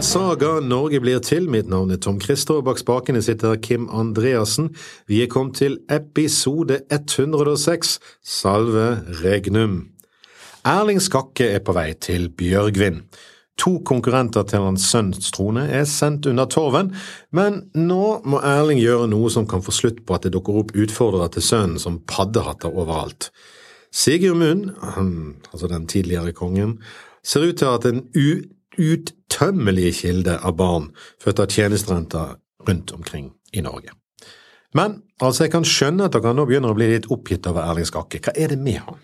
til Saga Norge blir til. Mitt navn er Tom Christer, og bak spakene sitter Kim Andreassen. Vi er kommet til episode 106, Salve Regnum. Erling Skakke er på vei til Bjørgvin. To konkurrenter til hans sønns trone er sendt under torven, men nå må Erling gjøre noe som kan få slutt på at det dukker opp utfordrere til sønnen som paddehatter overalt. Sigurd Munn, altså den tidligere kongen, ser ut til å ha hatt en u uuttømmelige kilde av barn født av tjenesterenter rundt omkring i Norge. Men altså, jeg kan skjønne at dere nå begynner å bli litt oppgitt over Erling Skakke. Hva er det med han?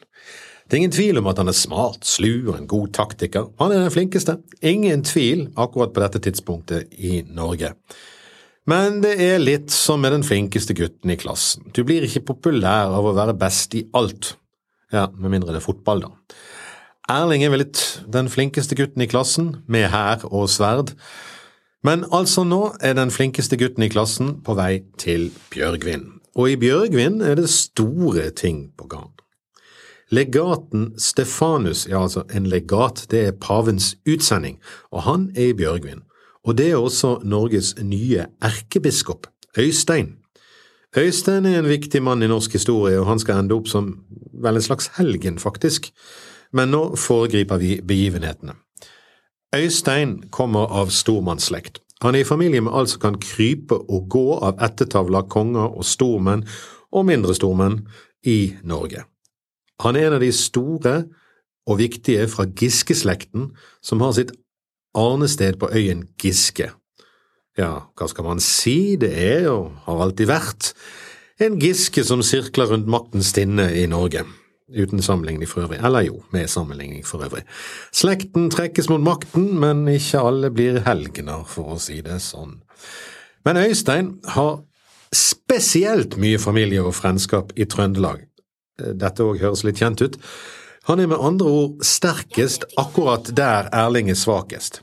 Det er ingen tvil om at han er smart, slu og en god taktiker. Han er den flinkeste. Ingen tvil akkurat på dette tidspunktet i Norge. Men det er litt som med den flinkeste gutten i klassen. Du blir ikke populær av å være best i alt. Ja, med mindre det er fotball, da. Erling er vel litt den flinkeste gutten i klassen, med hær og sverd. Men altså nå er den flinkeste gutten i klassen på vei til Bjørgvin. Og i Bjørgvin er det store ting på gang. Legaten Stefanus, ja altså en legat, det er pavens utsending, og han er i Bjørgvin. Og det er også Norges nye erkebiskop, Øystein. Øystein er en viktig mann i norsk historie, og han skal ende opp som vel en slags helgen, faktisk men nå foregriper vi begivenhetene. Øystein kommer av stormannsslekt. Han er i familie med alt som kan krype og gå av ættetavler, konger og stormenn og mindre stormenn i Norge. Han er en av de store og viktige fra Giske-slekten som har sitt arnested på øyen Giske. Ja, hva skal man si, det er og har alltid vært en Giske som sirkler rundt maktens tinne i Norge. Uten sammenligning for øvrig, eller jo, med sammenligning for øvrig. Slekten trekkes mot makten, men ikke alle blir helgener, for å si det sånn. Men Øystein har spesielt mye familie og frendskap i Trøndelag. Dette òg høres litt kjent ut. Han er med andre ord sterkest akkurat der Erling er svakest.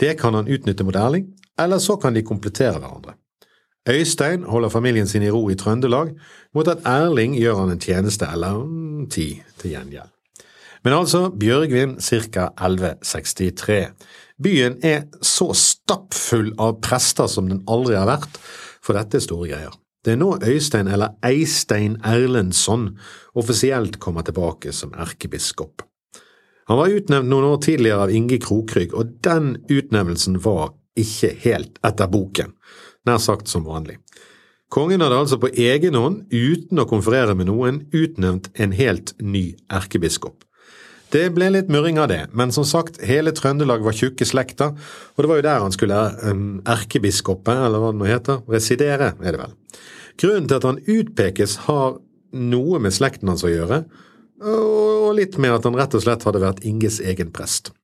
Det kan han utnytte mot Erling, eller så kan de komplettere hverandre. Øystein holder familien sin i ro i Trøndelag, mot at Erling gjør han en tjeneste eller ti til gjengjeld. Men altså, Bjørgvin ca. 1163. Byen er så stappfull av prester som den aldri har vært, for dette er store greier. Det er nå Øystein, eller Eistein Erlendsson, offisielt kommer tilbake som erkebiskop. Han var utnevnt noen år tidligere av Inge Krokrygg, og den utnevnelsen var ikke helt etter boken nær sagt som vanlig. Kongen hadde altså på egen hånd, uten å konferere med noen, utnevnt en helt ny erkebiskop. Det ble litt murring av det, men som sagt, hele Trøndelag var tjukke slekter, og det var jo der han skulle um, erkebiskopet, eller hva det nå heter, residere, er det vel. Grunnen til at han utpekes har noe med slekten hans å gjøre, og litt med at han rett og slett hadde vært Inges egen prest.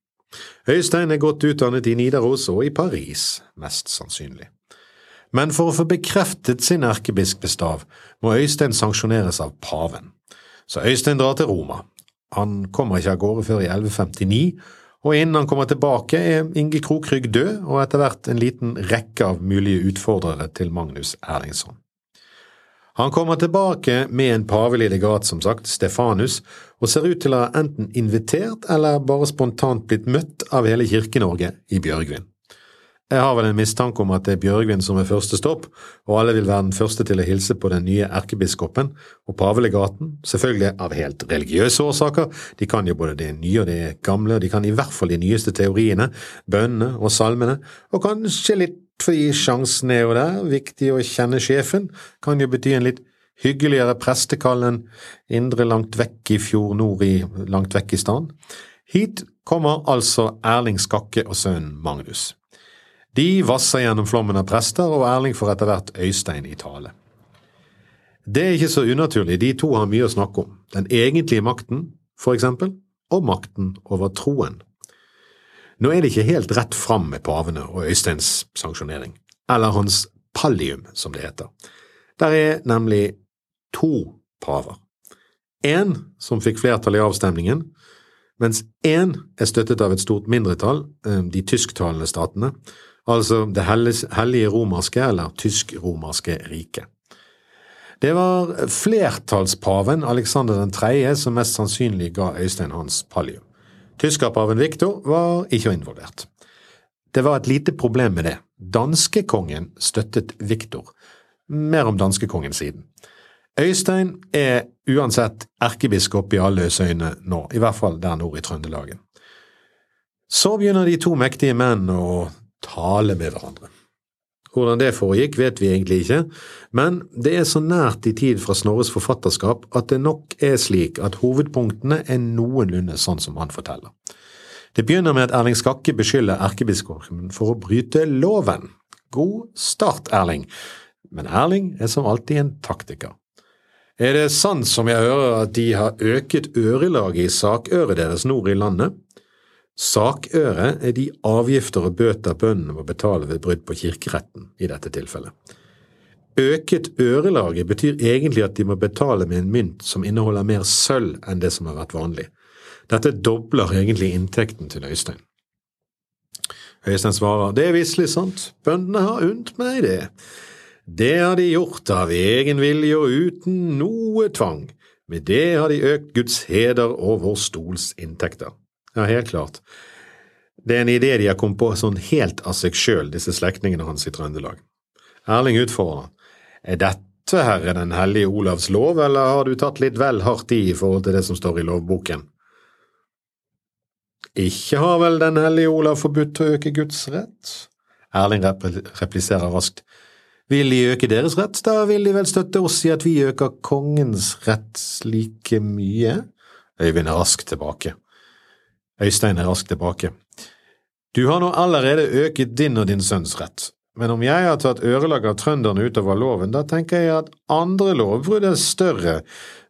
Øystein er godt utdannet i Nidaros og i Paris, mest sannsynlig. Men for å få bekreftet sin erkebispestav må Øystein sanksjoneres av paven. Så Øystein drar til Roma. Han kommer ikke av gårde før i 1159, og innen han kommer tilbake er Inge Krokrygg død og etter hvert en liten rekke av mulige utfordrere til Magnus Erlingsson. Han kommer tilbake med en pavelig legat, som sagt, Stefanus, og ser ut til å ha enten invitert eller bare spontant blitt møtt av hele Kirke-Norge i Bjørgvin. Jeg har vel en mistanke om at det er Bjørgvin som er første stopp, og alle vil være den første til å hilse på den nye erkebiskopen og pavelegaten, selvfølgelig av helt religiøse årsaker, de kan jo både det nye og det gamle, og de kan i hvert fall de nyeste teoriene, bønnene og salmene, og kanskje litt fordi sjansen er jo der, viktig å kjenne sjefen, kan jo bety en litt hyggeligere prestekall enn indre langt vekk i fjord nord i langt vekk i staden. Hit kommer altså Erling Skakke og sønnen Magnus. De vasser gjennom flommen av prester, og Erling får etter hvert Øystein i tale. Det er ikke så unaturlig, de to har mye å snakke om, den egentlige makten, for eksempel, og makten over troen. Nå er det ikke helt rett fram med pavene og Øysteins sanksjonering, eller hans pallium, som det heter. Der er nemlig to paver. Én som fikk flertall i avstemningen, mens én er støttet av et stort mindretall, eh, de tysktalende statene, altså Det hellige romerske eller tysk-romerske riket. Det var flertallspaven Alexander 3. som mest sannsynlig ga Øystein hans pallium. Tyskerpaven Viktor var ikke involvert. det var et lite problem med det. Danskekongen støttet Viktor. Mer om danskekongen siden. Øystein er uansett erkebiskop i alle øyne nå, i hvert fall der nord i Trøndelagen. Så begynner de to mektige menn å tale med hverandre. Hvordan det foregikk, vet vi egentlig ikke, men det er så nært i tid fra Snorres forfatterskap at det nok er slik at hovedpunktene er noenlunde sånn som han forteller. Det begynner med at Erling Skakke beskylder erkebiskopen for å bryte loven. God start, Erling, men Erling er som alltid en taktiker. Er det sant som jeg hører at de har øket ørelaget i sakøret deres nord i landet? Sakøre er de avgifter og bøter bøndene må betale ved brudd på kirkeretten i dette tilfellet. Øket ørelaget betyr egentlig at de må betale med en mynt som inneholder mer sølv enn det som har vært vanlig. Dette dobler egentlig inntekten til Øystein. Øystein svarer, det er visselig sant, bøndene har unnt meg det. Det har de gjort av egen vilje og uten noe tvang. Med det har de økt Guds heder og vår stols inntekter. Ja, helt klart. Det er en idé de har kommet på sånn helt av seg sjøl, disse slektningene hans i Trøndelag. Erling utfordrer han. Er dette herre Den hellige Olavs lov, eller har du tatt litt vel hardt i i forhold til det som står i lovboken? Ikke har vel Den hellige Olav forbudt å øke Guds rett? Erling repliserer raskt. Vil de øke deres rett, da vil de vel støtte oss i at vi øker kongens rett like mye? Øyvind er raskt tilbake. Øystein er raskt tilbake. Du har nå allerede øket din og din sønns rett, men om jeg har tatt ørelag av trønderne utover loven, da tenker jeg at andre lovbrudd er større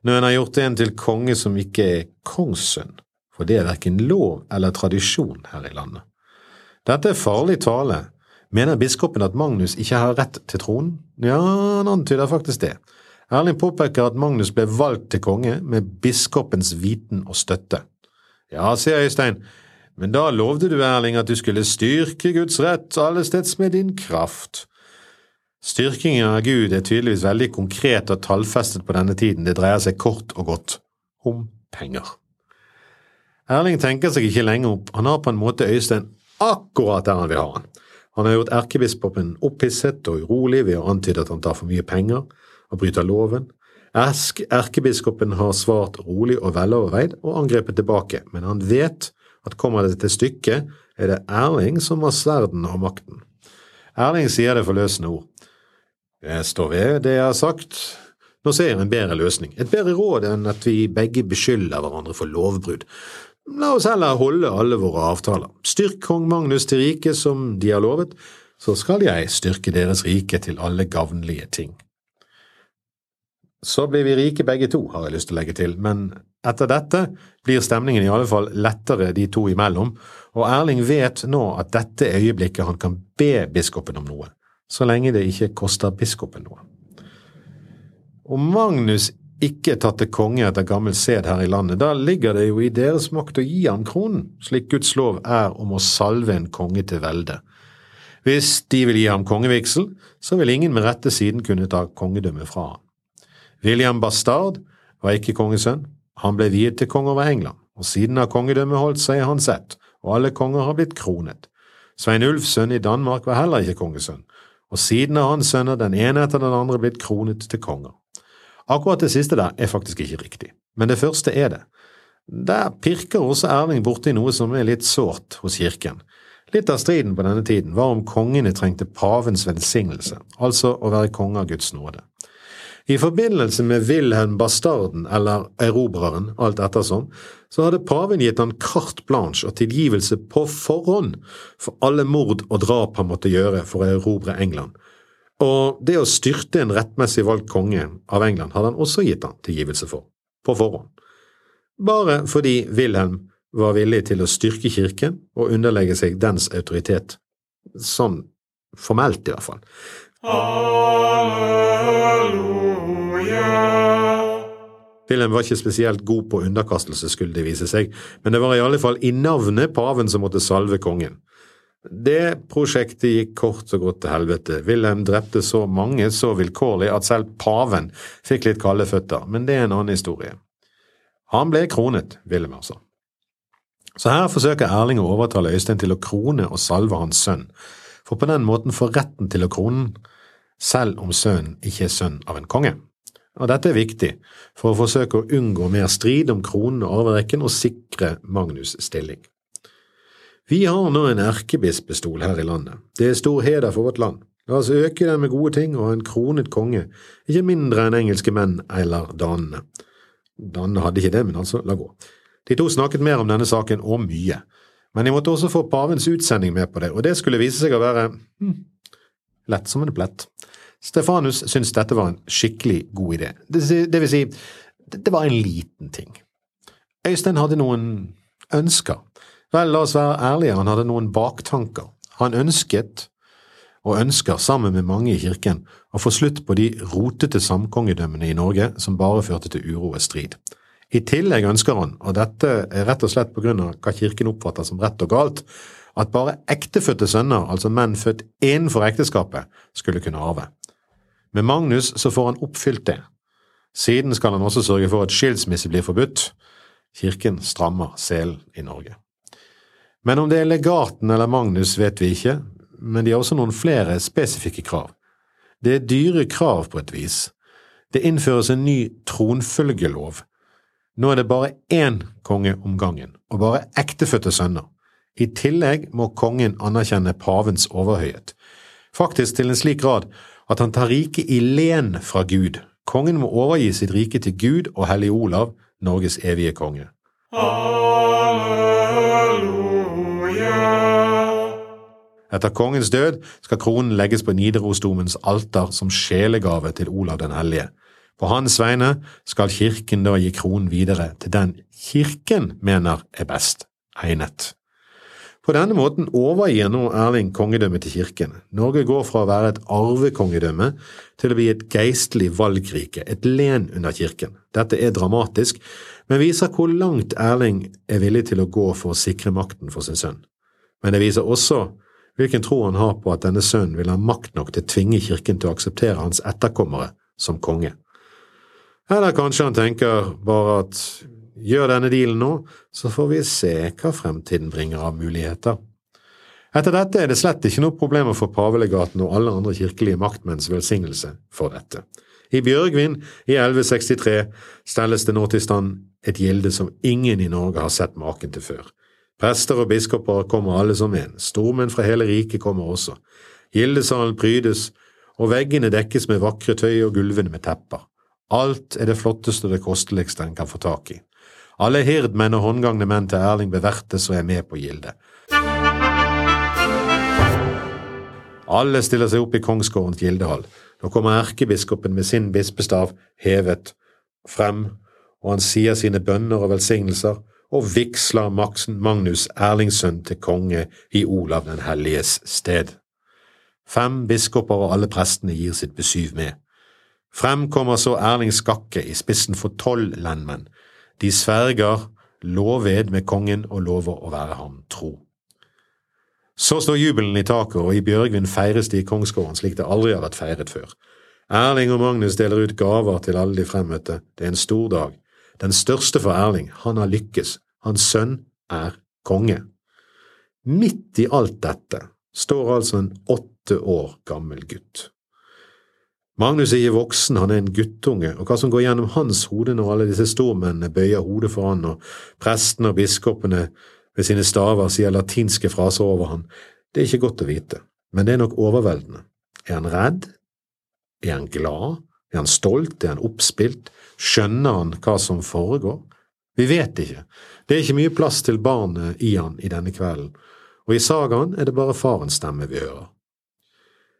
når en har gjort en til konge som ikke er kongssønn, for det er verken lov eller tradisjon her i landet. Dette er farlig tale. Mener biskopen at Magnus ikke har rett til tronen? Ja, han antyder faktisk det. Erling påpeker at Magnus ble valgt til konge med biskopens viten og støtte. Ja, sier Øystein, men da lovde du, Erling, at du skulle styrke Guds rett allesteds med din kraft. Styrkingen av Gud er tydeligvis veldig konkret og tallfestet på denne tiden, det dreier seg kort og godt om penger. Erling tenker seg ikke lenge opp, han har på en måte Øystein akkurat der han vil ha han. Han har gjort erkebiskopen opphisset og urolig ved å antyde at han tar for mye penger og bryter loven, Erkebiskopen har svart rolig og veloverveid og angrepet tilbake, men han vet at kommer det til stykket, er det Erling som har sverden og makten. Erling sier det forløsende ord. Jeg står ved det jeg har sagt. Nå ser jeg en bedre løsning, et bedre råd enn at vi begge beskylder hverandre for lovbrudd. La oss heller holde alle våre avtaler. Styrk kong Magnus til riket som de har lovet, så skal jeg styrke deres rike til alle gavnlige ting. Så blir vi rike begge to, har jeg lyst til å legge til, men etter dette blir stemningen i alle fall lettere de to imellom, og Erling vet nå at dette er øyeblikket han kan be biskopen om noe, så lenge det ikke koster biskopen noe. Om Magnus ikke er tatt til konge etter gammel sed her i landet, da ligger det jo i deres makt å gi ham kronen, slik Guds lov er om å salve en konge til velde. Hvis de vil gi ham kongevigsel, så vil ingen med rette siden kunne ta kongedømmet fra ham. William Bastard var ikke kongesønn, han ble viet til konge over England, og siden har kongedømmet holdt seg i hans ett, og alle konger har blitt kronet. Svein Ulfs sønn i Danmark var heller ikke kongesønn, og siden har hans sønner den ene etter den andre blitt kronet til konger. Akkurat det siste der er faktisk ikke riktig, men det første er det. Der pirker også Erling borti noe som er litt sårt hos kirken. Litt av striden på denne tiden var om kongene trengte pavens velsignelse, altså å være konge av Guds nåde. I forbindelse med Wilhelm Bastarden, eller Erobreren, alt ettersom, så hadde paven gitt han carte blanche og tilgivelse på forhånd for alle mord og drap han måtte gjøre for å erobre England. Og det å styrte en rettmessig valgt konge av England hadde han også gitt han tilgivelse for, på forhånd. Bare fordi Wilhelm var villig til å styrke kirken og underlegge seg dens autoritet. Sånn formelt, i hvert fall. Wilhelm var ikke spesielt god på underkastelse, skulle det vise seg, men det var i alle fall i navnet paven som måtte salve kongen. Det prosjektet gikk kort og godt til helvete. Wilhelm drepte så mange så vilkårlig at selv paven fikk litt kalde føtter, men det er en annen historie. Han ble kronet, Wilhelm altså. Så her forsøker Erling å overtale Øystein til å krone og salve hans sønn, for på den måten få retten til å krone selv om sønnen ikke er sønn av en konge. Og dette er viktig for å forsøke å unngå mer strid om kronen og arverekken og sikre Magnus' stilling. Vi har nå en erkebispestol her i landet. Det er stor heder for vårt land. La oss øke den med gode ting og ha en kronet konge, ikke mindre enn engelske menn eller danene. Danene hadde ikke det, men altså, la gå. De to snakket mer om denne saken, og mye, men de måtte også få pavens utsending med på det, og det skulle vise seg å være hm, lett som en plett. Stefanus syntes dette var en skikkelig god idé, det, vil si, det var en liten ting. Øystein hadde noen ønsker. Vel, la oss være ærlige, han hadde noen baktanker. Han ønsket og ønsker, sammen med mange i kirken, å få slutt på de rotete samkongedømmene i Norge som bare førte til uro og strid. I tillegg ønsker han, og dette er rett og slett på grunn av hva kirken oppfatter som rett og galt, at bare ektefødte sønner, altså menn født innenfor ekteskapet, skulle kunne arve. Med Magnus så får han oppfylt det. Siden skal han også sørge for at skilsmisse blir forbudt. Kirken strammer selen i Norge. Men om det er legaten eller Magnus, vet vi ikke, men de har også noen flere spesifikke krav. Det er dyre krav på et vis. Det innføres en ny tronfølgelov. Nå er det bare én konge om gangen, og bare ektefødte sønner. I tillegg må kongen anerkjenne pavens overhøyhet, faktisk til en slik grad at han tar riket i len fra Gud. Kongen må overgi sitt rike til Gud og Hellig Olav, Norges evige konge. Etter kongens død skal kronen legges på Nidarosdomens alter som sjelegave til Olav den hellige. På hans vegne skal kirken da gi kronen videre til den kirken mener er best egnet. På denne måten overgir nå Erling kongedømmet til kirken. Norge går fra å være et arvekongedømme til å bli et geistlig valgrike, et len under kirken. Dette er dramatisk, men viser hvor langt Erling er villig til å gå for å sikre makten for sin sønn. Men det viser også hvilken tro han har på at denne sønnen vil ha makt nok til å tvinge kirken til å akseptere hans etterkommere som konge. Eller kanskje han tenker bare at gjør denne dealen nå, så får vi se hva fremtiden bringer av muligheter. Etter dette er det slett ikke noe problem å få pavelegaten og alle andre kirkelige maktmenns velsignelse for dette. I Bjørgvin i 1163 stelles det nå til stand et gilde som ingen i Norge har sett maken til før. Prester og biskoper kommer alle som en, stormenn fra hele riket kommer også. Gildesalen prydes, og veggene dekkes med vakre tøy og gulvene med tepper. Alt er det flotteste og det kosteligste en kan få tak i. Alle hirdmenn og håndgangne menn til Erling bevertes og er med på gildet. Alle stiller seg opp i kongsgårdens gildehall. Nå kommer erkebiskopen med sin bispestav hevet frem, og han sier sine bønner og velsignelser, og vigsler Magnus Erlingssønn til konge i Olav den helliges sted. Fem biskoper og alle prestene gir sitt besyv med. Frem kommer så Erling Skakke i spissen for tolv lendmenn. De sverger loved med kongen og lover å være ham tro. Så står jubelen i taket, og i Bjørgvin feires det i kongsgården slik det aldri har vært feiret før. Erling og Magnus deler ut gaver til alle de fremmøtte, det er en stor dag. Den største for Erling, han har lykkes, hans sønn er konge. Midt i alt dette står altså en åtte år gammel gutt. Magnus er ikke voksen, han er en guttunge, og hva som går gjennom hans hode når alle disse stormennene bøyer hodet for han, og prestene og biskopene ved sine staver sier latinske fraser over han, det er ikke godt å vite, men det er nok overveldende. Er han redd? Er han glad? Er han stolt? Er han oppspilt? Skjønner han hva som foregår? Vi vet ikke. Det er ikke mye plass til barnet i han i denne kvelden, og i sagaen er det bare farens stemme vi hører.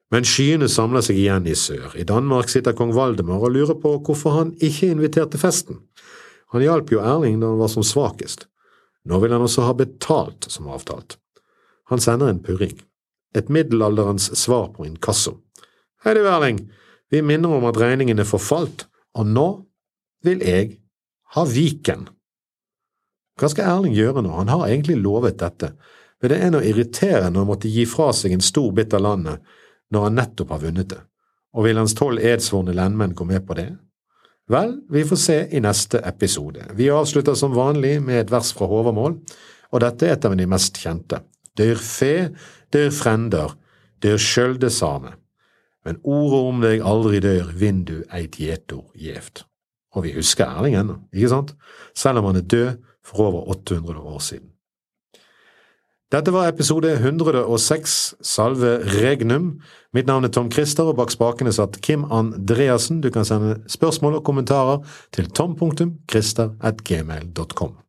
Men skyene samler seg igjen i sør. I Danmark sitter kong Valdemar og lurer på hvorfor han ikke inviterte festen. Han hjalp jo Erling da han var som svakest. Nå vil han også ha betalt som avtalt. Han sender en purring. Et middelalderens svar på inkasso. Hei du, Erling, vi minner om at regningen er forfalt, og nå vil jeg ha Viken. Hva skal Erling gjøre nå, han har egentlig lovet dette, men det er noe irriterende å måtte gi fra seg en stor bit av landet når han nettopp har vunnet det, og vil hans tolv edsvorne lendmenn gå med på det? Vel, vi får se i neste episode. Vi avslutter som vanlig med et vers fra Håvamål. og dette er et av de mest kjente. Dør fe, dør frender, dør skjølde same. Men ordet om deg aldri dør, vindu eit gjetor gjevt. Og vi husker Erling ennå, ikke sant? Selv om han er død for over 800 år siden. Dette var episode 106, Salve Regnum. Mitt navn er Tom Christer, og bak spakene satt Kim Andreassen. Du kan sende spørsmål og kommentarer til tom.christer.gmail.com.